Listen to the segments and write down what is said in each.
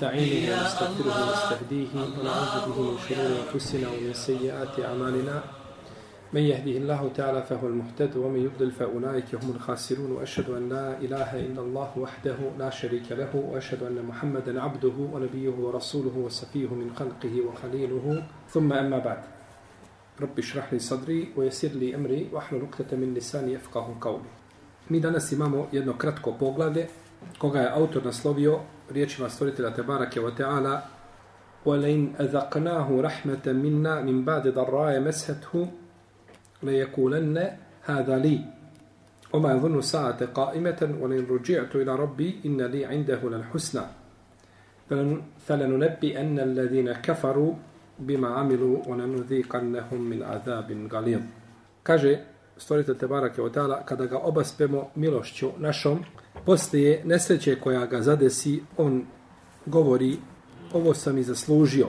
ونستعينه ونستغفره ونستهديه ونعوذ به من شرور أنفسنا ومن سيئات أعمالنا. من يهده الله تعالى فهو المهتد ومن يضلل فأولئك هم الخاسرون وأشهد أن لا إله إلا الله وحده لا شريك له وأشهد أن محمدا عبده ونبيه ورسوله وسفيه من خلقه وخليله. ثم أما بعد رب اشرح لي صدري ويسر لي أمري واحلل عقدة من لساني يفقه قولي. Mi danas imamo jedno kratko poglavlje koga je autor naslovio riječima stvoritelja Tebarake wa ta'ala وَلَيْنْ أَذَقْنَاهُ رَحْمَةً مِنَّا مِنْ بَعْدِ ضَرَّاءَ مَسْهَتْهُ لَيَكُولَنَّ هَذَا لِي وما يظن ساعة قائمة ولئن رجعت إلى ربي إن لي عنده للحسنى. فلننبئن الذين كفروا بما عملوا ولنذيقنهم من عذاب غليظ. Kaže stvoritelj Tebarake Otala, kada ga obaspemo milošću našom, poslije nesreće koja ga zadesi, on govori, ovo sam i zaslužio.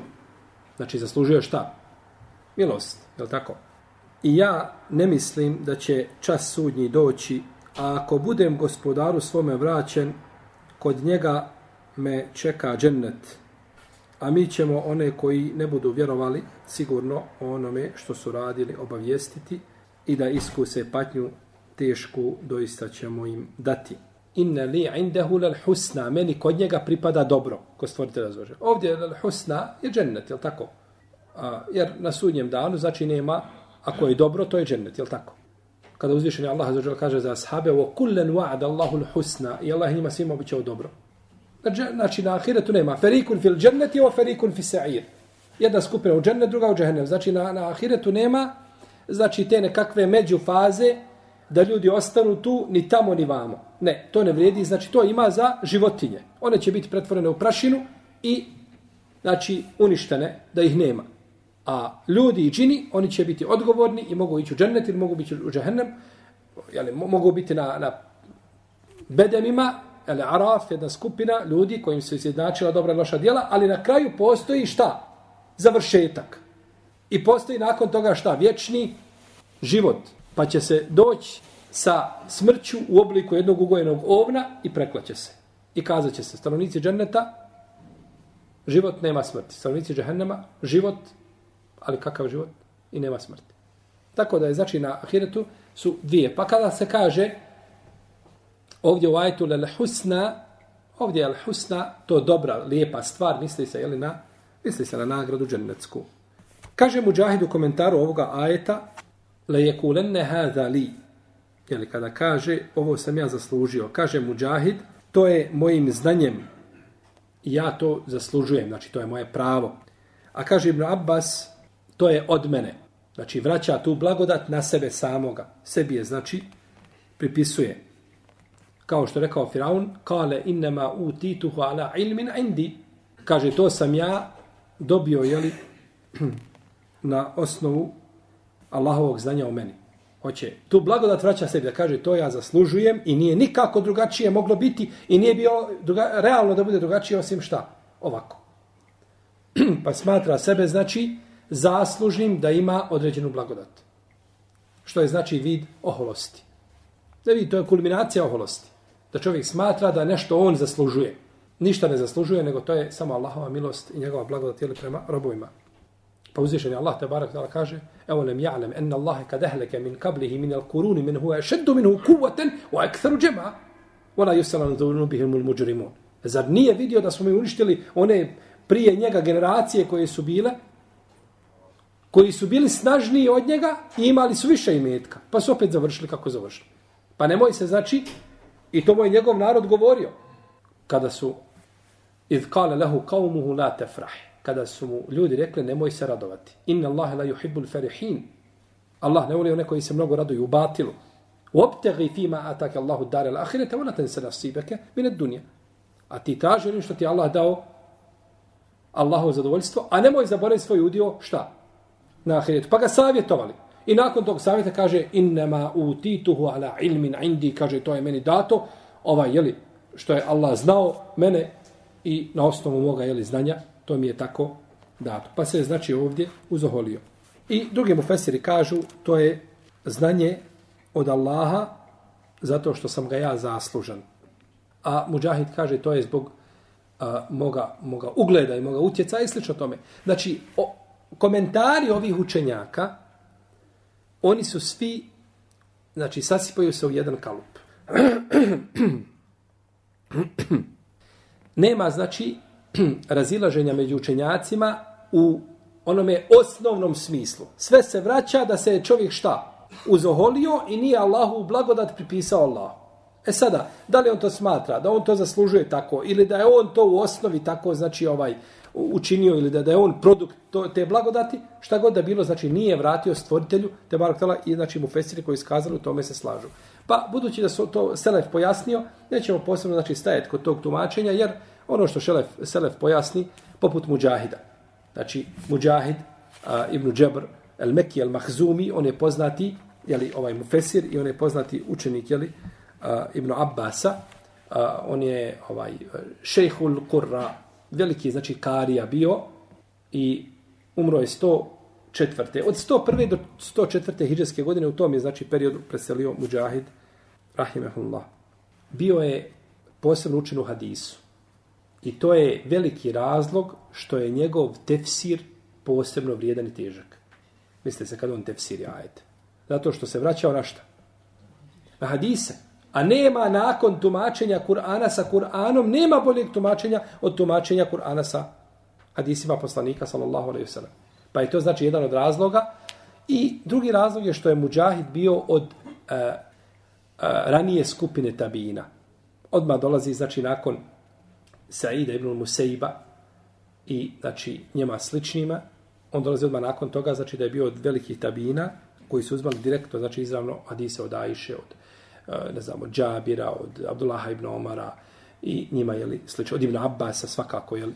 Znači, zaslužio šta? Milost, je tako? I ja ne mislim da će čas sudnji doći, a ako budem gospodaru svome vraćen, kod njega me čeka džennet. A mi ćemo one koji ne budu vjerovali, sigurno onome što su radili obavijestiti, i da iskuse patnju tešku, doista ćemo im dati. Inna li indahu lal husna, meni kod njega pripada dobro, ko stvorite razvože. Ovdje lal husna je džennet, je tako? A, jer na sudnjem danu, znači nema, ako je dobro, to je džennet, je tako? Kada uzvišeni Allah azza kaže za ashabe, wa kullan wa'ada Allahu al husna, i Allah njima svima običao dobro. Znači na ahiretu nema, ferikun fil dženneti, wa ferikun fi sa'ir. Jedna skupina u džennet, druga u džehennem. Znači na, na ahiretu nema znači te nekakve među faze da ljudi ostanu tu ni tamo ni vamo. Ne, to ne vredi, znači to ima za životinje. One će biti pretvorene u prašinu i znači uništene da ih nema. A ljudi i džini, oni će biti odgovorni i mogu ići u džennet ili mogu biti u džehennem, jeli, mogu biti na, na bedemima, jeli, araf, jedna skupina ljudi kojim se izjednačila dobra i loša djela, ali na kraju postoji šta? Završetak. I postoji nakon toga šta? Vječni život. Pa će se doći sa smrću u obliku jednog ugojenog ovna i preklaće se. I kazat će se, stanovnici dženneta, život nema smrti. Stanovnici džehennema, život, ali kakav život? I nema smrti. Tako da je, znači, na ahiretu su dvije. Pa kada se kaže, ovdje u ajtu, lel husna, ovdje je husna, to dobra, lijepa stvar, misli se, jeli, na, misli se na nagradu džennetsku. Kaže Mujahid u komentaru ovoga ajeta, le yekulenne hadha li. Jeli kada kaže, ovo sam ja zaslužio. Kaže Mujahid, to je mojim znanjem. Ja to zaslužujem, znači to je moje pravo. A kaže Ibn Abbas, to je od mene. Znači vraća tu blagodat na sebe samoga. Sebi je, znači, pripisuje. Kao što je rekao Firaun, kale innema u tituhu ala ilmin indi. Kaže, to sam ja dobio, jeli, na osnovu Allahovog znanja o meni. Hoće tu blagodat vraća sebi da kaže to ja zaslužujem i nije nikako drugačije moglo biti i nije bio druga, realno da bude drugačije osim šta? Ovako. pa smatra sebe znači zaslužnim da ima određenu blagodat. Što je znači vid oholosti. Da vidi, to je kulminacija oholosti. Da čovjek smatra da nešto on zaslužuje. Ništa ne zaslužuje, nego to je samo Allahova milost i njegova blagodat prema robovima. Pa uzvišen je Allah te barak tala kaže Evo nem ja'lem enna Allahe kad ehleke min kablihi min al kuruni min huve šeddu minhu kuvaten u ektheru džema Vala yusalan dhunu bihim ul muđurimun. Zar nije vidio da smo mi uništili one prije njega generacije koje su bile koji su bili snažniji od njega i imali su više imetka. Pa su opet završili kako završili. Pa nemoj se, znači, i to moj njegov narod govorio, kada su idh kale lehu kaumuhu la tefrahi kada su mu ljudi rekli nemoj se radovati. Inna Allahe la yuhibbul farihin. Allah ne voli one koji se mnogo raduju u batilu. Wabtaghi fima ataka Allahu dar al ahirete, ona ten se nasibeke min ad-dunya. A ti traži onim što ti Allah dao Allahu zadovoljstvo, a nemoj zaboraviti svoj udio šta? Na ahiretu. Pa ga savjetovali. I nakon tog savjeta kaže innama utituhu ala ilmin indi, kaže to je meni dato, ovaj, jeli, što je Allah znao mene i na osnovu moga jeli, znanja to mi je tako dato. Pa se je znači ovdje uzoholio. I drugi mu fesiri kažu, to je znanje od Allaha zato što sam ga ja zaslužan. A Mujahid kaže, to je zbog a, moga, moga ugleda i moga utjeca i slično tome. Znači, o, komentari ovih učenjaka, oni su svi, znači, sasipaju se u jedan kalup. Nema, znači, razilaženja među učenjacima u onome osnovnom smislu. Sve se vraća da se čovjek šta? Uzoholio i nije Allahu blagodat pripisao Allahu. E sada, da li on to smatra, da on to zaslužuje tako, ili da je on to u osnovi tako, znači, ovaj, učinio, ili da, da je on produkt to, te blagodati, šta god da bilo, znači, nije vratio stvoritelju, te barak tala, i znači mu fesiri koji iskazali, u tome se slažu. Pa, budući da su to Selef pojasnio, nećemo posebno, znači, stajati kod tog tumačenja, jer ono što Šelef, Selef pojasni, poput Mujahida. Znači, Mujahid, a, Ibn Džebr, El Mekki, El Mahzumi, on je poznati, jeli, ovaj Mufesir, i on je poznati učenik, jeli, a, Ibn Abbasa, a, on je ovaj šejhul Qurra, veliki, znači, karija bio, i umro je 104. Od 101. do 104. hiđarske godine, u tom je, znači, periodu preselio Mujahid, rahimehullah. Bio je posebno učen u hadisu. I to je veliki razlog što je njegov tefsir posebno vrijedan i težak. Mislite se kad on tefsiri ajet. Zato što se vraćao na šta? Na hadise. A nema nakon tumačenja Kur'ana sa Kur'anom, nema boljeg tumačenja od tumačenja Kur'ana sa hadisima poslanika, sallallahu alaihi wasallam. Pa je to znači jedan od razloga. I drugi razlog je što je Mujahid bio od uh, uh, ranije skupine tabina. Odmah dolazi, znači, nakon Saida ibn Musaiba i znači njema sličnima. On dolazi odmah nakon toga, znači da je bio od velikih tabina koji su uzmali direktno, znači izravno hadise od Ajše, od eh, ne znamo, Džabira, od Abdullaha ibn Omara i njima, je li slično, od Ibn Abbasa svakako, je li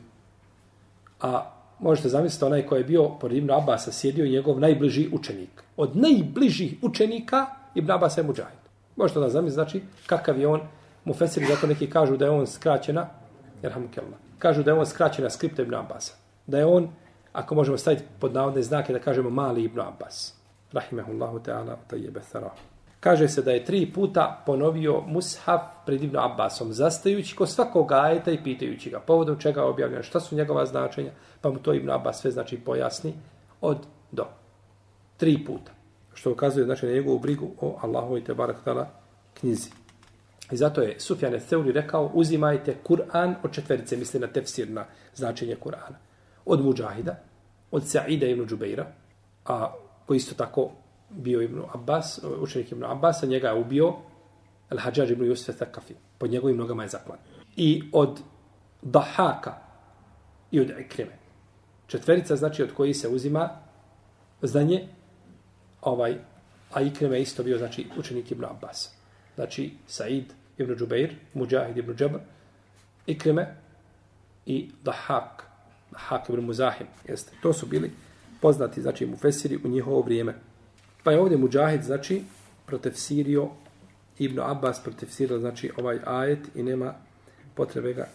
A možete zamisliti onaj koji je bio pored Ibn Abbasa sjedio njegov najbliži učenik. Od najbližih učenika Ibn Abbas je muđahid. Možete da zamisliti, znači, kakav je on, mu fesiri, zato neki kažu da je on skraćena, Jerhamukellah. Kažu da je on skraćena skripta Ibn Abbas. Da je on, ako možemo staviti pod navodne znake, da kažemo mali Ibn Abbas. Rahimehullahu ta'ala, tajjebe thara. Kaže se da je tri puta ponovio mushaf pred Ibn Abbasom, zastajući ko svakog ajeta i pitajući ga povodom čega je objavljeno, šta su njegova značenja, pa mu to Ibn Abbas sve znači pojasni od do. Tri puta. Što ukazuje znači na njegovu brigu o Allahu i Tebarak tala knjizi. I zato je Sufjan Theuri rekao, uzimajte Kur'an od četverice, misli na tefsir, na značenje Kur'ana. Od Mujahida, od Sa'ida ibn Džubeira, a koji isto tako bio ibn Abbas, učenik ibn Abbas, a njega je ubio Al-Hajjaj ibn Yusuf Thakafi. Pod njegovim nogama je zaklan. I od Dahaka i od Ikrime. Četverica znači od koji se uzima znanje, ovaj, a Ikrime isto bio znači učenik ibn Abbasa znači Said ibn Džubeir, Mujahid ibn Džabr, Ikrime i Dahak, Dahak ibn Muzahim. Jeste. To su bili poznati, znači, mufesiri u njihovo vrijeme. Pa je ovdje Mujahid, znači, protefsirio Ibn Abbas protefsirio, znači, ovaj ajet i nema potrebe ga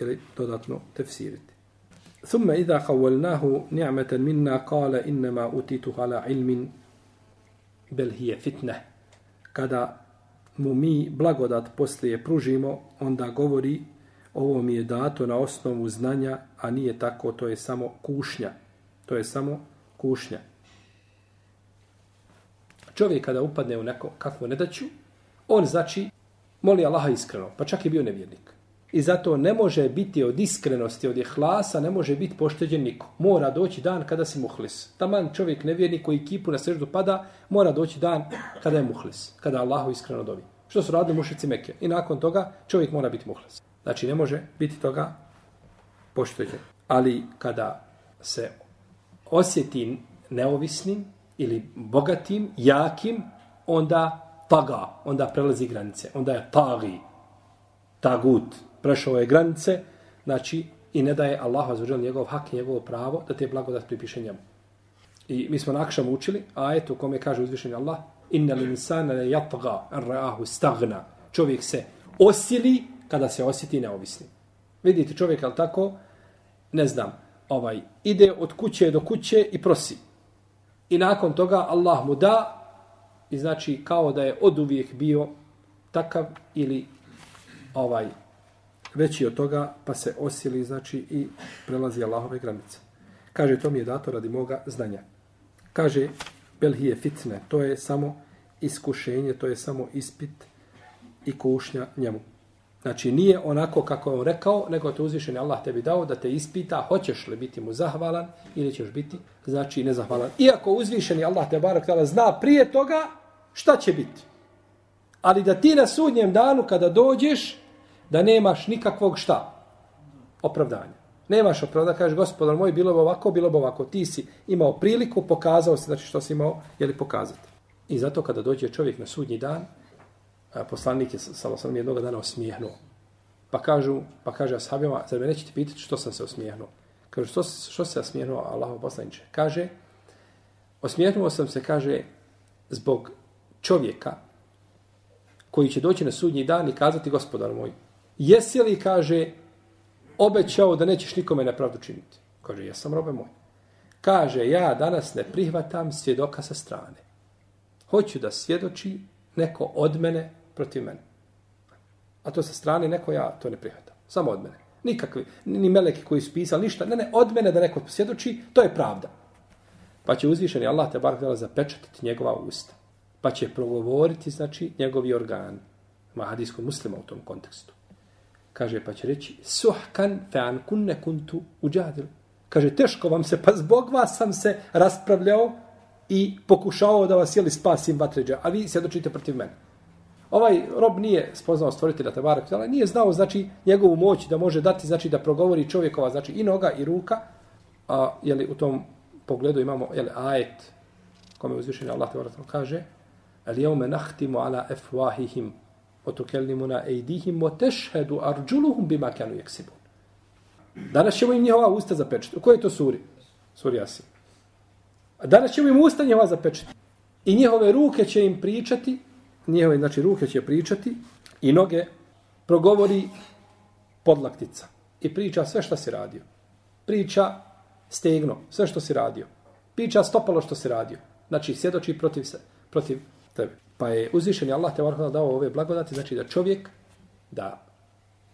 ili dodatno tefsiriti. ثم إذا قولناه نعمة منا قال إنما أتيته على علم بل هي فتنة kada mu mi blagodat poslije pružimo, onda govori ovo mi je dato na osnovu znanja, a nije tako, to je samo kušnja. To je samo kušnja. Čovjek kada upadne u neko kakvu nedaću, on znači moli Allaha iskreno, pa čak je bio nevjernik. I zato ne može biti od iskrenosti, od ihlasa, ne može biti pošteđen niko. Mora doći dan kada si muhlis. Taman čovjek nevjernik koji kipu na seždu pada, mora doći dan kada je muhlis. Kada Allahu iskreno dovi. Što su radili mušici Mekke. I nakon toga čovjek mora biti muhlis. Znači ne može biti toga pošteđen. Ali kada se osjeti neovisnim ili bogatim, jakim, onda taga, onda prelazi granice. Onda je tagi, tagut, prešao je granice, znači, i ne daje Allahu azuđel njegov hak i njegovo pravo da te blagodat pripiše njemu. I mi smo nakšam učili, a eto kome kaže uzvišenje Allah, inna l'insana la yatgha an ra'ahu stagna. Čovjek se osili kada se osjeti neovisni. Vidite čovjek al tako, ne znam, ovaj ide od kuće do kuće i prosi. I nakon toga Allah mu da i znači kao da je od uvijek bio takav ili ovaj veći od toga, pa se osili, znači, i prelazi Allahove granice. Kaže, to mi je dato radi moga znanja. Kaže, belhije fitne, to je samo iskušenje, to je samo ispit i kušnja njemu. Znači, nije onako kako je on rekao, nego te uzvišen Allah tebi dao da te ispita, hoćeš li biti mu zahvalan ili ćeš biti, znači, nezahvalan. Iako uzvišeni Allah te barak tala zna prije toga šta će biti. Ali da ti na sudnjem danu kada dođeš, da nemaš nikakvog šta? Opravdanja. Nemaš opravdanja, kažeš, gospodar moj, bilo bi ovako, bilo bi ovako. Ti si imao priliku, pokazao si, znači što si imao, je li pokazati. I zato kada dođe čovjek na sudnji dan, poslanik je samo sam jednog dana osmijehnuo. Pa kažu, pa kaže ashabima, zar me nećete pitati što sam se osmijehnuo? Kažu, što, što se osmijehnuo Allaho poslaniče? Kaže, osmijehnuo sam se, kaže, zbog čovjeka koji će doći na sudnji dan i kazati, gospodar moj, jesi li, kaže, obećao da nećeš nikome nepravdu činiti? Kaže, jesam robe moj. Kaže, ja danas ne prihvatam svjedoka sa strane. Hoću da svjedoči neko od mene protiv mene. A to sa strane neko ja to ne prihvatam. Samo od mene. Nikakvi, ni meleki koji su pisali, ništa. Ne, ne, od mene da neko svjedoči, to je pravda. Pa će uzvišeni Allah te bar htjela zapečatiti njegova usta. Pa će progovoriti, znači, njegovi organ. Mahadijskom muslima u tom kontekstu. Kaže, pa će reći, suhkan fe'an kunne kuntu uđadil. Kaže, teško vam se, pa zbog vas sam se raspravljao i pokušao da vas jeli spasim vatređa, a vi svjedočite protiv mene. Ovaj rob nije spoznao stvoritelja Tebarak, ali nije znao znači njegovu moć da može dati, znači da progovori čovjekova, znači i noga i ruka, a je li u tom pogledu imamo jeli, ajet kome uzvišeni Allah Tebarak kaže ali yawma nakhtimu ala afwahihim otukelnimuna ejdihim, o tešhedu arđuluhum arjuluhum bima kanu jeksibun. Danas ćemo im njihova usta zapečati. U kojoj to suri? Suri Yasin. A danas ćemo im usta njihova zapečati. I njihove ruke će im pričati njihove znači ruke će pričati i noge progovori podlaktica i priča sve što se radio. Priča stegno, sve što se radio. Priča stopalo što se radio. Znači, sjedoči protiv se, protiv tebe. Pa je uzvišen Allah te varhala dao ove blagodati, znači da čovjek da,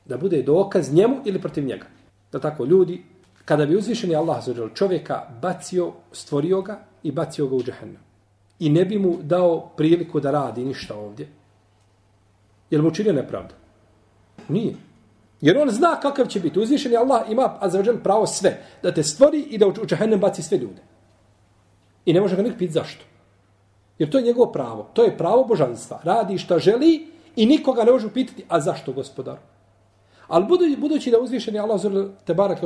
da bude dokaz njemu ili protiv njega. Da tako ljudi, kada bi uzvišeni Allah zađel čovjeka bacio, stvorio ga i bacio ga u džahennem i ne bi mu dao priliku da radi ništa ovdje, je mu činio nepravdu? Nije. Jer on zna kakav će biti. Uzvišen je Allah ima azzavadžel pravo sve. Da te stvori i da u džahennem baci sve ljude. I ne može ga nik pit zašto. Jer to je njegovo pravo. To je pravo božanstva. Radi šta želi i nikoga ne može pitati, a zašto gospodar? Ali budući, budući da uzvišeni je Allah te barak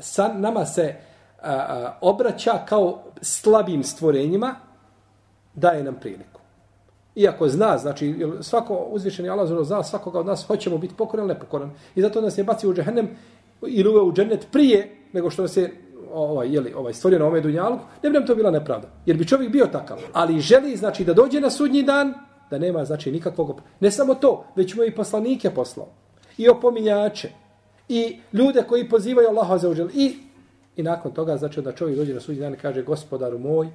sa nama se a, a, obraća kao slabim stvorenjima, daje nam priliku. Iako zna, znači, svako uzvišeni Allah zna svakoga od nas, hoćemo biti pokoran ili nepokoran. I zato nas je bacio u džehennem ili uveo u džennet prije nego što nas je ovaj, jeli, ovaj, stvorio na ome dunjalu, ne bi nam to bila nepravda. Jer bi čovjek bio takav. Ali želi, znači, da dođe na sudnji dan, da nema, znači, nikakvog... Ne samo to, već mu i poslanike poslao. I opominjače. I ljude koji pozivaju Allaha za uđel. I, I nakon toga, znači, da čovjek dođe na sudnji dan i kaže, gospodaru moj,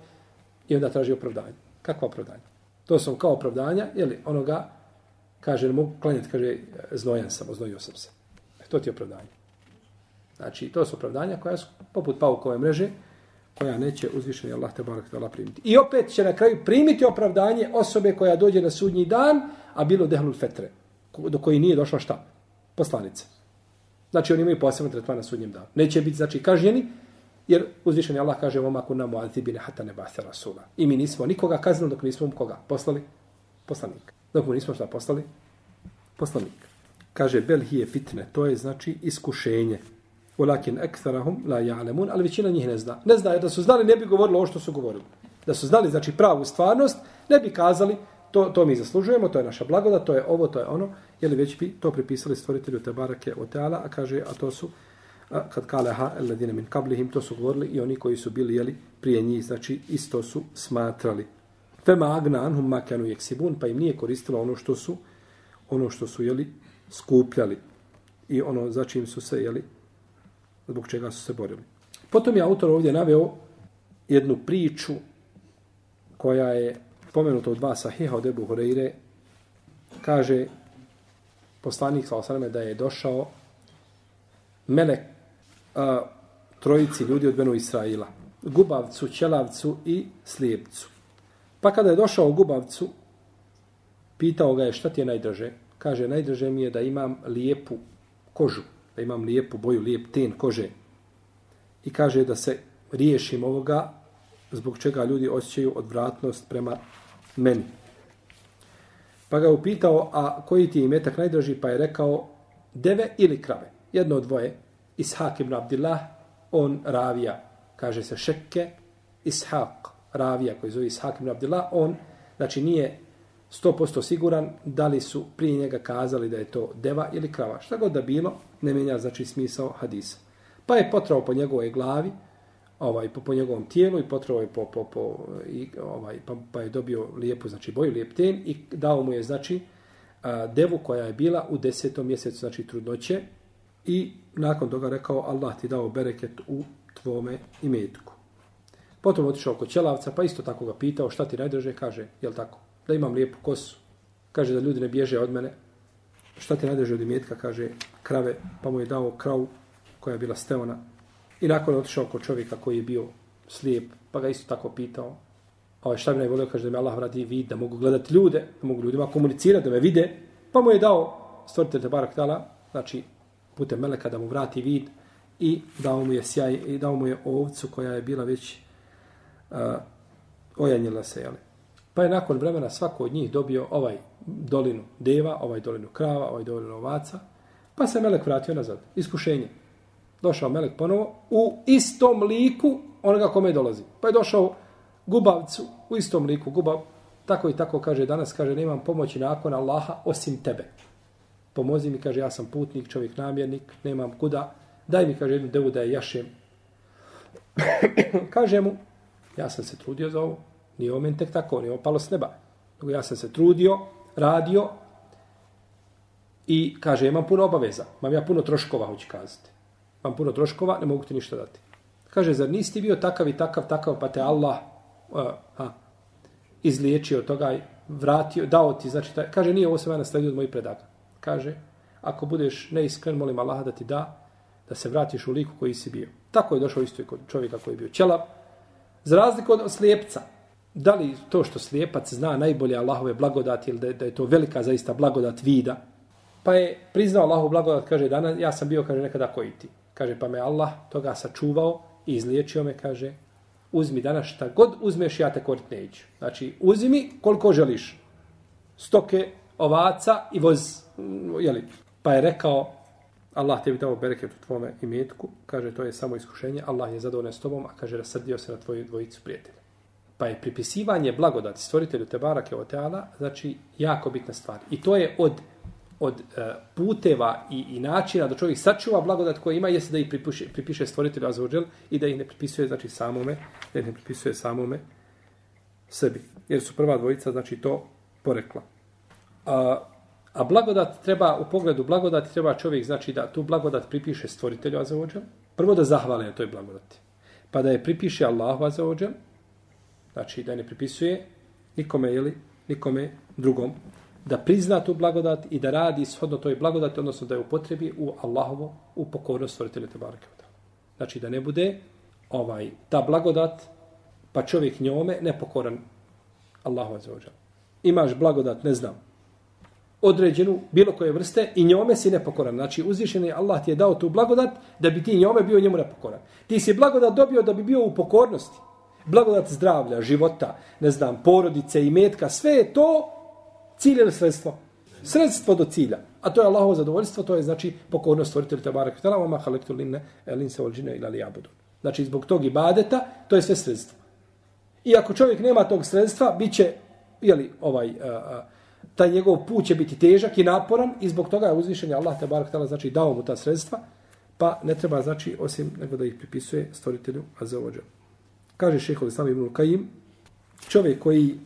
i onda traži opravdanje. Kakva opravdanja? To su kao opravdanja, je li onoga, kaže, ne mogu klanjati, kaže, e, znojan sam, oznojio sam se. E, to ti je opravdanje. Znači, to su opravdanja koja su poput paukove mreže, koja neće uzvišeni Allah te barak tala primiti. I opet će na kraju primiti opravdanje osobe koja dođe na sudnji dan, a bilo dehlul fetre, do koji nije došla šta? Poslanica. Znači, oni imaju posebno tretman na sudnjem danu. Neće biti, znači, kažnjeni, Jer uzvišeni Allah kaže oma kunna hata hatta nab'atha rasula. I mi nismo nikoga kaznili dok nismo mu koga poslali poslanik. Dok mu nismo šta poslali poslanik. Kaže bel hije fitne, to je znači iskušenje. Walakin aktharuhum la ya'lamun, al većina njih ne zna. Ne zna da su znali ne bi govorili ovo što su govorili. Da su znali znači pravu stvarnost, ne bi kazali to, to mi zaslužujemo, to je naša blagoda, to je ovo, to je ono, jeli već bi to pripisali stvoritelju Tebarake o Teala, a kaže, a to su a, kad kale ha alladine min qablihim to su govorili i oni koji su bili jeli prije njih znači isto su smatrali Fema agna anhum ma kanu pa im nije koristilo ono što su ono što su jeli skupljali i ono za čim su se jeli zbog čega su se borili potom je autor ovdje naveo jednu priču koja je pomenuta u dva sahiha od Ebu Horeire kaže poslanik sa osaname da je došao melek a, trojici ljudi od Benu Israila. Gubavcu, Ćelavcu i Slijepcu. Pa kada je došao u Gubavcu, pitao ga je šta ti je najdraže. Kaže, najdraže mi je da imam lijepu kožu, da imam lijepu boju, lijep ten kože. I kaže da se riješim ovoga zbog čega ljudi osjećaju odvratnost prema meni. Pa ga upitao, a koji ti je imetak najdraži, pa je rekao deve ili krave. Jedno od dvoje, Ishak ibn Abdillah, on ravija, kaže se šekke, Ishak, ravija koji zove Ishak ibn Abdillah, on, znači nije 100% siguran da li su prije njega kazali da je to deva ili krava. Šta god da bilo, ne menja znači smisao hadisa. Pa je potrao po njegovoj glavi, ovaj po, po njegovom tijelu i potrao je po, po, po i, ovaj pa, pa je dobio lijepu znači boju lijep ten i dao mu je znači a, devu koja je bila u desetom mjesecu znači trudnoće i nakon toga rekao Allah ti dao bereket u tvome imetku. Potom otišao kod Ćelavca, pa isto tako ga pitao šta ti najdraže, kaže, jel tako, da imam lijepu kosu. Kaže da ljudi ne bježe od mene. Šta te nadeže od imetka, kaže, krave, pa mu je dao kravu koja je bila steona. I nakon je otišao kod čovjeka koji je bio slijep, pa ga isto tako pitao. A ovaj, šta bi najbolio, kaže da me Allah vrati vid, da mogu gledati ljude, da mogu ljudima komunicirati, da me vide. Pa mu je dao stvoritelj Tebarak Tala, znači putem meleka da mu vrati vid i dao mu je sjaj i dao mu je ovcu koja je bila već uh, ojanjila se, jeli. Pa je nakon vremena svako od njih dobio ovaj dolinu deva, ovaj dolinu krava, ovaj dolinu ovaca, pa se melek vratio nazad. Iskušenje. Došao melek ponovo u istom liku onoga kome dolazi. Pa je došao gubavcu u istom liku, gubav, tako i tako kaže danas, kaže, nemam pomoći nakon Allaha osim tebe. Pomozi mi, kaže, ja sam putnik, čovjek namjernik, nemam kuda. Daj mi, kaže, jednu devu da je jašem. kaže mu, ja sam se trudio za ovo. Nije omen tek tako, nije opalo s neba. Nego ja sam se trudio, radio i kaže, imam puno obaveza. Mam ja puno troškova, hoću kazati. Mam puno troškova, ne mogu ti ništa dati. Kaže, zar nisi bio takav i takav, takav, pa te Allah uh, ha, izliječio toga, vratio, dao ti, znači, taj, kaže, nije ovo sve nasledio od mojih predaka kaže, ako budeš neiskren, molim Allaha da ti da, da se vratiš u liku koji si bio. Tako je došao isto i kod čovjeka koji je bio ćelav. Za razliku od slijepca, da li to što slijepac zna najbolje Allahove blagodati ili da je, da je to velika zaista blagodat vida, pa je priznao Allahu blagodat, kaže, danas, ja sam bio, kaže, nekada koji ti. Kaže, pa me Allah toga sačuvao i izliječio me, kaže, uzmi danas šta god uzmeš, ja te korit neću. Znači, uzmi koliko želiš. Stoke, ovaca i voz jeli, pa je rekao Allah tebi dao bereket u tvome imetku, kaže to je samo iskušenje, Allah je zadovoljan s tobom, a kaže rasrdio se na tvoju dvojicu prijatelja. Pa je pripisivanje blagodati stvoritelju Tebara Keoteala, znači jako bitna stvar. I to je od, od e, puteva i, i načina da čovjek sačuva blagodat koje ima, jeste da ih pripiše, pripiše stvoritelju Azuđel i da ih ne pripisuje znači samome, da ih ne pripisuje samome sebi. Jer su prva dvojica, znači to porekla. A, A blagodat treba, u pogledu blagodati treba čovjek, znači da tu blagodat pripiše stvoritelju Azavodžel, prvo da zahvali na toj blagodati, pa da je pripiše Allahu Azavodžel, znači da ne pripisuje nikome ili nikome drugom, da prizna tu blagodat i da radi shodno toj blagodati, odnosno da je upotrebi u Allahovo, u pokornost stvoritelja Tebareke. Znači da ne bude ovaj ta blagodat, pa čovjek njome nepokoran Allahu azzawajal. Imaš blagodat, ne znam, određenu bilo koje vrste i njome si nepokoran. Znači uzvišeni Allah ti je dao tu blagodat da bi ti njome bio njemu nepokoran. Ti si blagodat dobio da bi bio u pokornosti. Blagodat zdravlja, života, ne znam, porodice i metka, sve je to cilj ili sredstvo. Sredstvo do cilja. A to je Allahovo zadovoljstvo, to je znači pokornost stvoritelja Tabarak Vitala, vama halektu linne, elin eh, se olđine ila li abudu. Znači zbog tog ibadeta, to je sve sredstvo. I ako čovjek nema tog sredstva, bit će, jeli, ovaj, a, a, taj njegov put će biti težak i naporan i zbog toga je uzvišen Allah Tabarak Vitala, znači dao mu ta sredstva pa ne treba znači osim nego da ih pripisuje stvoritelju Azeođa. Kaže šehol Islam ibn Kajim čovjek koji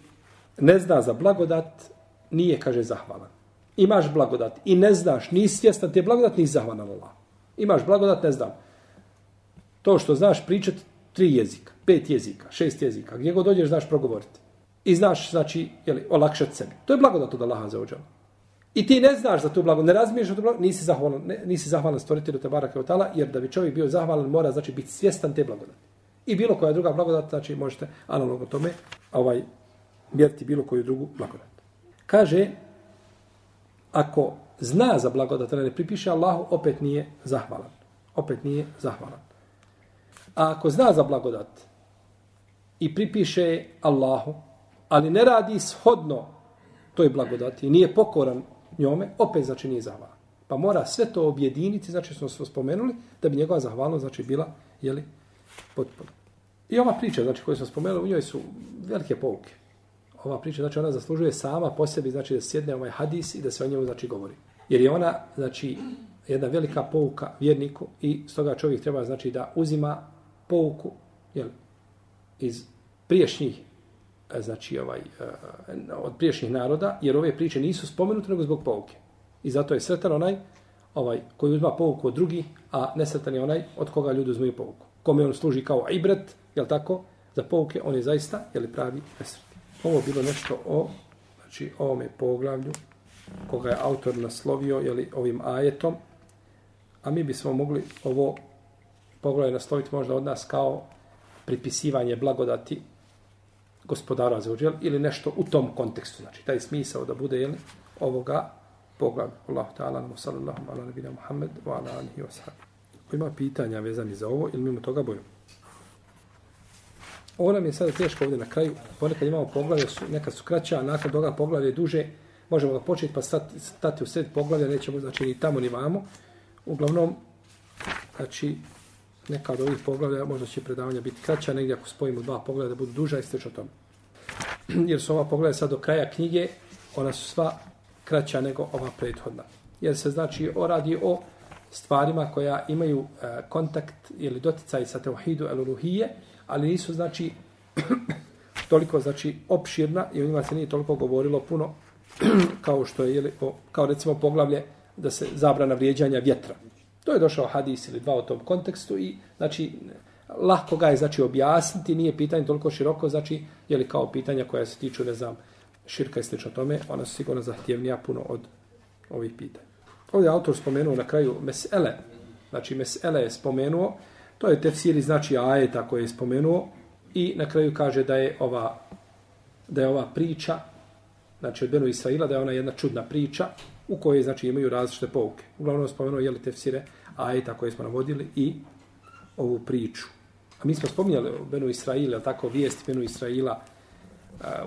ne zna za blagodat nije kaže zahvalan. Imaš blagodat i ne znaš, nisi svjestan te blagodat, nisi zahvalan Allah. Imaš blagodat, ne znam. To što znaš pričati tri jezika, pet jezika, šest jezika, gdje god dođeš znaš progovoriti i znaš, znači, jeli, olakšati sebi. To je blagodat od Allaha za ođala. I ti ne znaš za tu blagodat, ne razmiješ za tu blagodat, nisi zahvalan, ne, nisi zahvalan stvoritelju te barake od jer da bi čovjek bio zahvalan, mora znači biti svjestan te blagodati. I bilo koja druga blagodat, znači možete analogno tome ovaj, mjeriti bilo koju drugu blagodat. Kaže, ako zna za blagodat, ne pripiše Allahu, opet nije zahvalan. Opet nije zahvalan. A ako zna za blagodat i pripiše Allahu, ali ne radi shodno toj blagodati i nije pokoran njome, opet znači nije zahvalan. Pa mora sve to objediniti, znači smo spomenuli, da bi njegova zahvalnost znači bila, jeli, potpuno. I ova priča, znači koju sam spomenuo, u njoj su velike pouke. Ova priča, znači ona zaslužuje sama po sebi, znači da sjedne ovaj hadis i da se o njemu znači govori. Jer je ona, znači, jedna velika pouka vjerniku i stoga čovjek treba, znači, da uzima pouku, jel, iz priješnjih e, znači ovaj e, od priješnjih naroda jer ove priče nisu spomenute nego zbog pouke. I zato je sretan onaj ovaj koji uzma pouku od drugih, a nesretan je onaj od koga ljudi uzmaju pouku. Kome on služi kao ibret, je l' tako? Za pouke on je zaista je li pravi nesretan. Ovo bilo nešto o znači ovome poglavlju koga je autor naslovio je li ovim ajetom. A mi bismo mogli ovo poglavlje nasloviti možda od nas kao pripisivanje blagodati gospodara za uđel ili nešto u tom kontekstu. Znači, taj smisao da bude jel, ovoga poglavlja. Allahu ta'ala, sallallahu ala nabina Muhammed wa ala alihi wa Ima pitanja vezani za ovo ili mimo toga boju? Ovo nam je sada teško ovdje na kraju. Ponekad imamo poglavlje, su, neka su kraća, a nakon toga poglavlje duže. Možemo ga početi pa stati, stati u sred poglavlja, nećemo znači ni tamo ni vamo. Uglavnom, znači, neka od ovih poglavlja, možda će predavanja biti kraća, negdje ako spojimo dva poglavlja da budu duža i stečno tome. Jer su ova poglavlja sad do kraja knjige, ona su sva kraća nego ova prethodna. Jer se znači o radi o stvarima koja imaju e, kontakt ili doticaj sa teuhidu eluluhije, ali nisu znači toliko znači opširna i o njima se nije toliko govorilo puno kao što je, jeli, o, kao recimo poglavlje da se zabrana vrijeđanja vjetra. To je došao hadis ili dva u tom kontekstu i znači lahko ga je znači objasniti, nije pitanje toliko široko, znači je li kao pitanja koja se tiču, ne znam, širka i slično tome, ona su sigurno zahtjevnija puno od ovih pitanja. Ovdje autor spomenuo na kraju mesele, znači mesele je spomenuo, to je tefsiri znači ajeta koje je spomenuo i na kraju kaže da je ova da je ova priča znači od Benu Israila, da je ona jedna čudna priča, u kojoj znači imaju različite pouke. Uglavnom spomenuo je li tefsire ajeta koje smo navodili i ovu priču. A mi smo spominjali o Benu Israila, tako vijesti Benu Israila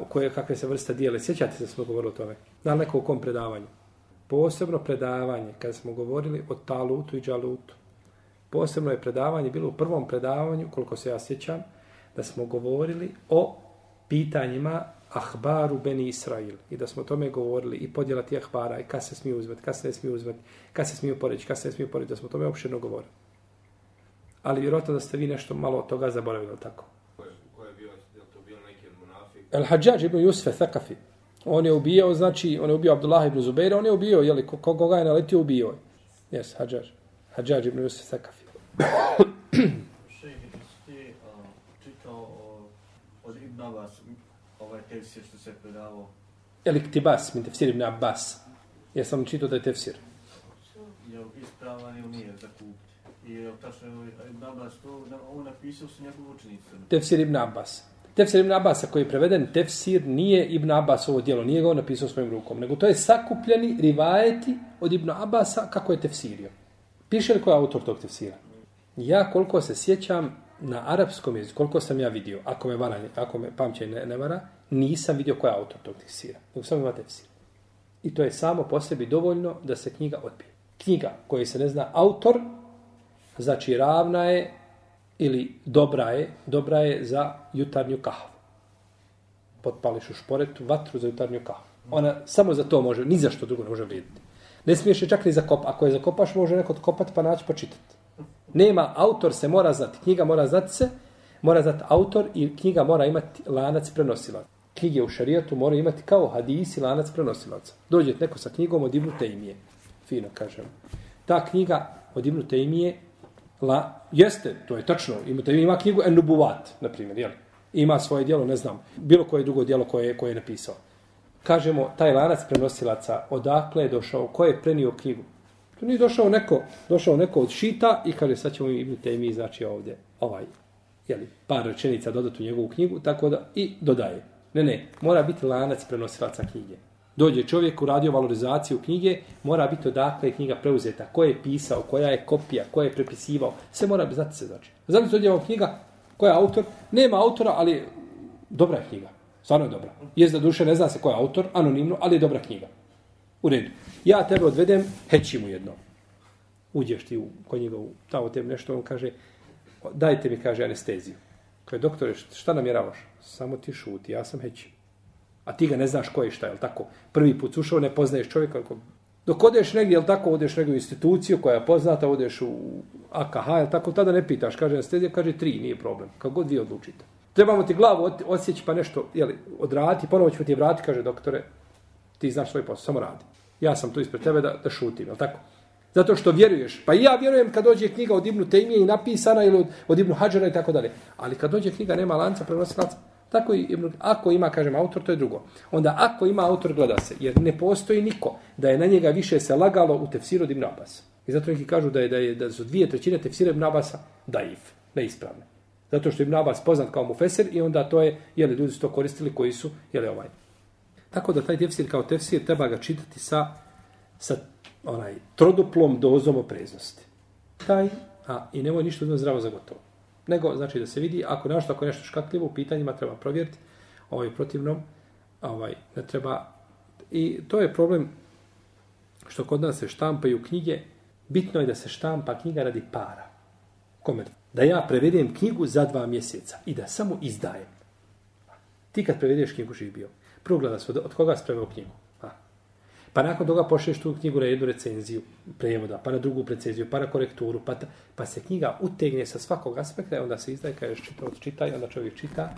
u koje kakve se vrste dijele. Sjećate se smo govorili o tome? Na neko u kom predavanju? Posebno predavanje, kada smo govorili o Talutu i Džalutu. Posebno je predavanje bilo u prvom predavanju, koliko se ja sjećam, da smo govorili o pitanjima ahbaru Beni Israil. I da smo o tome govorili i podjela ti ahbara i kad se smiju uzvati, kad se ne smiju uzvati, kad se smiju poreći, kad se ne smiju poreći, da smo o tome opširno govorili. Ali vjerojatno da ste vi nešto malo od toga zaboravili, tako? Ko je, ko je bio, je to bio neki monafik? El Hadžađ ibn Jusfe Thakafi. On je ubijao, znači, on je ubio Abdullah ibn Zubeira, on je ubio, jeli, koga je naletio, ubio. Jes, Hadžađ. Hadžađ ibn Jusfe Thakafi. Šejh, ti čitao od Ibn Abbas, ovaj tefsir što se predavao. Elik Tibas, min tefsir ibn Abbas. Ja sam čitao da je tefsir. Je ispravan ili nije za kupiti? I je tačno Ibn Abbas to, on napisao su njegovu učenicu. Tefsir ibn Abbas. Tefsir ibn Abbas, koji je preveden tefsir, nije Ibn Abbas ovo dijelo, nije ga on napisao svojim rukom, nego to je sakupljeni rivajeti od Ibn Abbasa kako je tefsirio. Piše li ko je autor tog tefsira? Ja koliko se sjećam na arapskom jeziku, koliko sam ja vidio, ako me, vara, ako me pamćenje ne, ne vara, nisam vidio ko je autor tog tefsira. Nego sam ima tefsir. I to je samo po sebi dovoljno da se knjiga odbije. Knjiga koja se ne zna autor, znači ravna je ili dobra je, dobra je za jutarnju kahvu. Potpališ u šporetu vatru za jutarnju kahvu. Ona samo za to može, ni za što drugo ne može vrijediti. Ne smiješ je čak ni zakop. Ako je zakopaš, može neko odkopati pa naći pa čitati. Nema, autor se mora znati. Knjiga mora znati se, mora znati autor i knjiga mora imati lanac prenosilac. Knjige u šarijatu mora imati kao hadisi lanac prenosilaca. Dođe neko sa knjigom od Ibnu Tejmije. Fino kažem. Ta knjiga od Ibnu Tejmije La, jeste, to je tačno. Imate, ima knjigu Enubuvat, na primjer, jel? Ima svoje dijelo, ne znam, bilo koje drugo dijelo koje, koje je napisao. kažemo, taj lanac prenosilaca, odakle je došao, ko je prenio knjigu? To nije došao neko, došao neko od šita i kaže, sad ćemo im te mi, znači ovdje, ovaj, jeli, par rečenica dodati u njegovu knjigu, tako da, i dodaje. Ne, ne, mora biti lanac prenosilaca knjige. Dođe čovjek u valorizaciju knjige, mora biti odakle je knjiga preuzeta, ko je pisao, koja je kopija, ko je prepisivao, sve mora znati se znači. Zato dođe je knjiga, ko je autor? Nema autora, ali dobra je knjiga. Stvarno je dobra. Jez da duše ne zna se ko je autor, anonimno, ali je dobra knjiga. U redu. Ja tebe odvedem, heći mu jedno. Uđeš ti u, kod njega u tamo tem nešto, on kaže, dajte mi, kaže, anesteziju. Kaže, doktore, šta namjeravaš? Samo ti šuti, ja sam hećim. A ti ga ne znaš ko je šta, je li tako? Prvi put ušao, ne poznaješ čovjeka. Ko... Dok odeš negdje, je li tako, odeš negdje u instituciju koja je poznata, odeš u AKH, je li tako, tada ne pitaš, kaže anestezija, kaže tri, nije problem. Kako god vi odlučite. Trebamo ti glavu osjeći pa nešto, jeli, odraditi, ponovo ćemo ti vratiti, kaže doktore, ti znaš svoj posao, samo radi. Ja sam tu ispred tebe da, da šutim, je tako? Zato što vjeruješ. Pa i ja vjerujem kad dođe knjiga od Ibnu Tejmije i napisana ili od, od Ibnu Hadžara i tako dalje. Ali kad dođe knjiga nema lanca, prenosilaca, tako i ako ima, kažem, autor, to je drugo. Onda ako ima autor, gleda se. Jer ne postoji niko da je na njega više se lagalo u tefsiru od Ibn Abbas. I zato neki kažu da, je, da, je, da su dvije trećine tefsira Ibn Abasa daif, neispravne. Zato što Ibn Abbas poznat kao mufeser i onda to je, jeli, ljudi su to koristili koji su, jeli, ovaj. Tako da taj tefsir kao tefsir treba ga čitati sa, sa onaj troduplom dozom opreznosti. Taj, a i nemoj ništa uzmano zdravo za gotovo. Nego, znači da se vidi, ako nešto, ako je nešto škakljivo, u pitanjima treba provjeriti, ovaj protivnom, ovaj, ne treba, i to je problem što kod nas se štampaju knjige, bitno je da se štampa knjiga radi para. Kome? Da ja prevedem knjigu za dva mjeseca i da samo izdajem. Ti kad prevedeš knjigu živio, prvo gleda se od koga si knjigu. Pa nakon toga pošleš tu knjigu na jednu recenziju prevoda, pa na drugu recenziju, pa na korekturu, pa, ta, pa se knjiga utegne sa svakog aspekta i onda se izdaje, kažeš čita, čitaj, onda čovjek čita,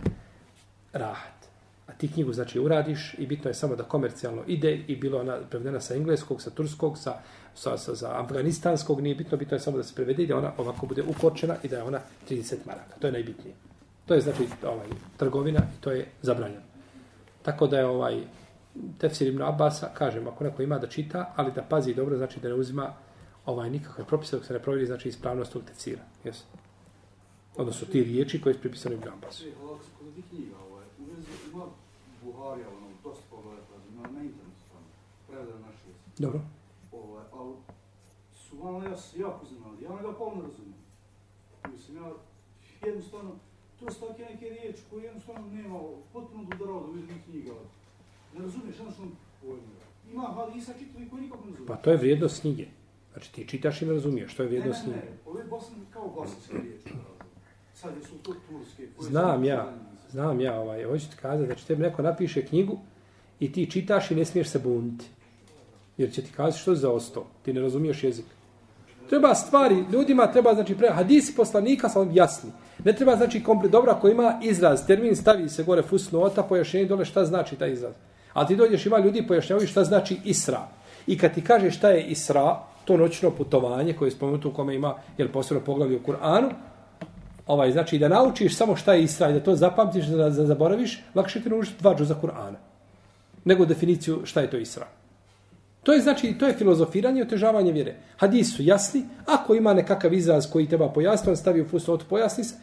rahat. A ti knjigu znači uradiš i bitno je samo da komercijalno ide i bilo ona prevedena sa engleskog, sa turskog, sa, sa, sa, sa afganistanskog, nije bitno, bitno je samo da se prevede i da ona ovako bude ukočena i da je ona 30 maraka. To je najbitnije. To je znači ovaj trgovina i to je zabranjeno. Tako da je ovaj Tefsir ibn Abbasa, kažem, ako neko ima da čita, ali da pazi dobro, znači da ne uzima ovaj nikakve propise dok se ne provjeri, znači ispravnost tog tefsira. Yes. Odnosno ti riječi koje je pripisano ibn Abbasu. Dobro. Ovaj, ali su vam ja jako znali, ja ne ga polno razumijem. Mislim, ja jednostavno, to su takve neke riječi koje jednostavno nema potpuno udarao da vidim knjiga. Ne razumiješ, jednostavno pojma. Ima hadisa čitali koji nikako ne razumije. Pa to je vrijednost knjige. Znači ti čitaš i ne razumiješ, to je vrijednost knjige. Ne, ne, ne, ove bosan kao bosanske riječi. Sad su to turske. Znam ja, znam ja, ovaj, hoću ti kazati, znači tebi neko napiše knjigu i ti čitaš i ne smiješ se buniti. Jer će ti kazati što je za osto. Ti ne razumiješ jezik. Treba stvari, ljudima treba, znači, pre, hadisi poslanika sam jasni. Ne treba, znači, komplet, dobro, ako ima izraz, termin, stavi se gore fusnota, pojašnjenje dole šta znači taj izraz. A ti dođeš, ima ljudi pojašnjavaju šta znači Isra. I kad ti kaže šta je Isra, to noćno putovanje koje je spomenuto u kome ima, jel posebno poglavlje u Kur'anu, ovaj, znači da naučiš samo šta je Isra i da to zapamtiš, da, da zaboraviš, lakše ti naučiš dva džuza Kur'ana. Nego definiciju šta je to Isra. To je znači to je filozofiranje i otežavanje vjere. Hadis su jasni, ako ima nekakav izraz koji treba pojasniti, on stavi u fusnotu pojasni se.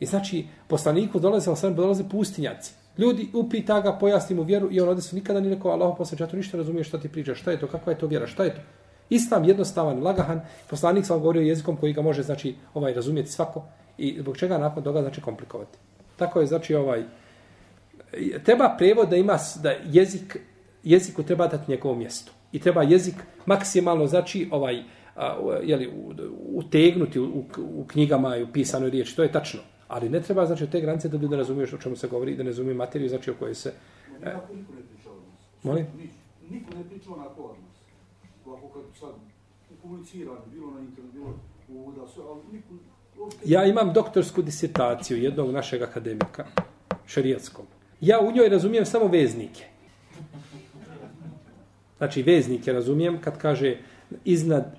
I znači poslaniku dolaze sam dolaze pustinjaci. Ljudi upita ga, pojasni mu vjeru i on ode se nikada ni rekao Allahu posle to ništa razumije šta ti pričaš, šta je to, kakva je to vjera, šta je to. Islam jednostavan, lagahan, poslanik sam govorio jezikom koji ga može znači ovaj razumjeti svako i zbog čega nakon toga znači komplikovati. Tako je znači ovaj treba prevod da ima da jezik jeziku treba dati njegovo mjesto i treba jezik maksimalno znači ovaj je li utegnuti u, u, u knjigama i u pisanoj riječi. To je tačno ali ne treba znači te granice da ljudi ne razumiješ o čemu se govori da ne razumiju materiju znači o kojoj se e, niko ne priča od nas molim niko ne priča onako od nas ovako kad sad komuniciramo bilo na internetu bilo u da su ali niko Ja imam doktorsku disertaciju jednog našeg akademika, šarijatskom. Ja u njoj razumijem samo veznike. Znači, veznike razumijem kad kaže iznad,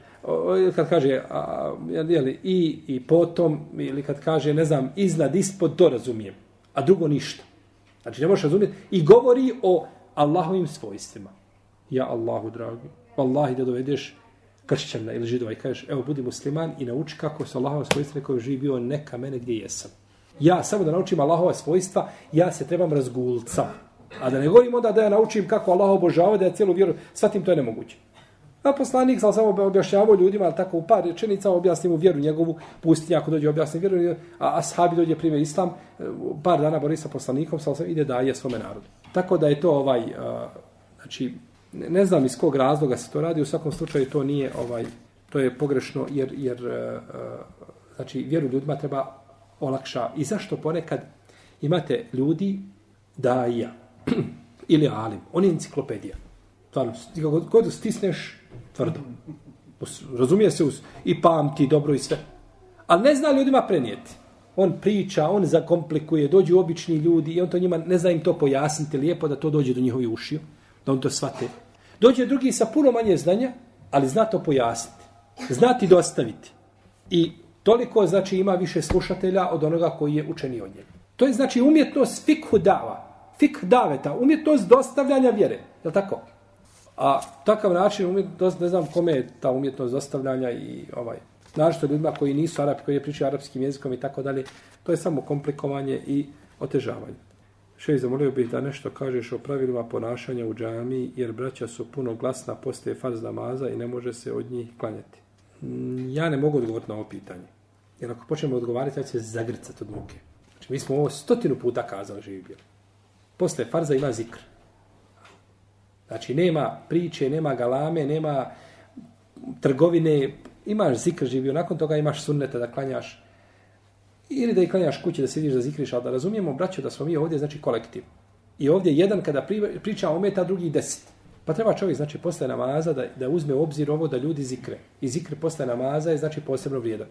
kad kaže a, jeli, i, i potom, ili kad kaže, ne znam, iznad, ispod, to razumijem. A drugo ništa. Znači, ne možeš razumjeti. I govori o Allahovim svojstvima. Ja Allahu, dragi, Allahi da dovedeš kršćana ili židova i kažeš, evo, budi musliman i nauči kako su Allahova svojstva koje živi bio neka mene gdje jesam. Ja samo da naučim Allahova svojstva, ja se trebam razgulca. A da ne govorim onda da ja naučim kako Allah obožava, da ja cijelu vjeru, svatim to je nemoguće. A poslanik sam samo objašnjavao ljudima, ali tako u par rečenica objasni mu vjeru njegovu, pusti ako dođe objasni vjeru, a ashabi dođe prime islam, e, par dana bori sa poslanikom, sam sam ide daje svome narodu. Tako da je to ovaj, a, znači, ne, ne znam iz kog razloga se to radi, u svakom slučaju to nije ovaj, to je pogrešno, jer, jer uh, znači, vjeru ljudima treba olakša. I zašto ponekad imate ljudi daja ili alim, on je enciklopedija. Stvarno, kako god stisneš, tvrdo. Razumije se uz, i pamti dobro i sve. Ali ne zna ljudima prenijeti. On priča, on zakomplikuje, dođu obični ljudi i on to njima ne zna im to pojasniti lijepo da to dođe do njihovi ušiju, da on to shvate. Dođe drugi sa puno manje znanja, ali zna to pojasniti. Zna ti dostaviti. I toliko znači ima više slušatelja od onoga koji je učeni od njega. To je znači umjetnost fikhu dava. Fik daveta, umjetnost dostavljanja vjere. Je li tako? A takav način umjetnost, ne znam kome je ta umjetnost dostavljanja i ovaj, našto ljudima koji nisu arapi, koji je pričaju arapskim jezikom i tako dalje, to je samo komplikovanje i otežavanje. Šej, zamolio bih da nešto kažeš o pravilima ponašanja u džami, jer braća su puno glasna postoje farz namaza i ne može se od njih klanjati. Mm, ja ne mogu odgovoriti na ovo pitanje. Jer ako počnemo odgovarati, ja će se zagrcati od muke. Znači, mi smo ovo stotinu puta kazali živi bili. Posle farza ima zikr. Znači, nema priče, nema galame, nema trgovine, imaš zikr živio, nakon toga imaš sunneta da klanjaš, ili da i klanjaš kući da sediš da zikriš, ali da razumijemo, braćo, da smo mi ovdje, znači, kolektiv. I ovdje jedan kada priča ometa, drugi deset. Pa treba čovjek, znači, posle namaza da, da uzme obzir ovo da ljudi zikre. I zikre posle namaza je, znači, posebno vrijedan.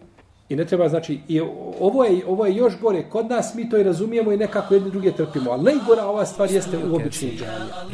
I ne treba, znači, i ovo je, ovo je još gore. Kod nas mi to i razumijemo i nekako jedni druge trpimo. Ali najgora ova stvar jeste u običnim džanijama.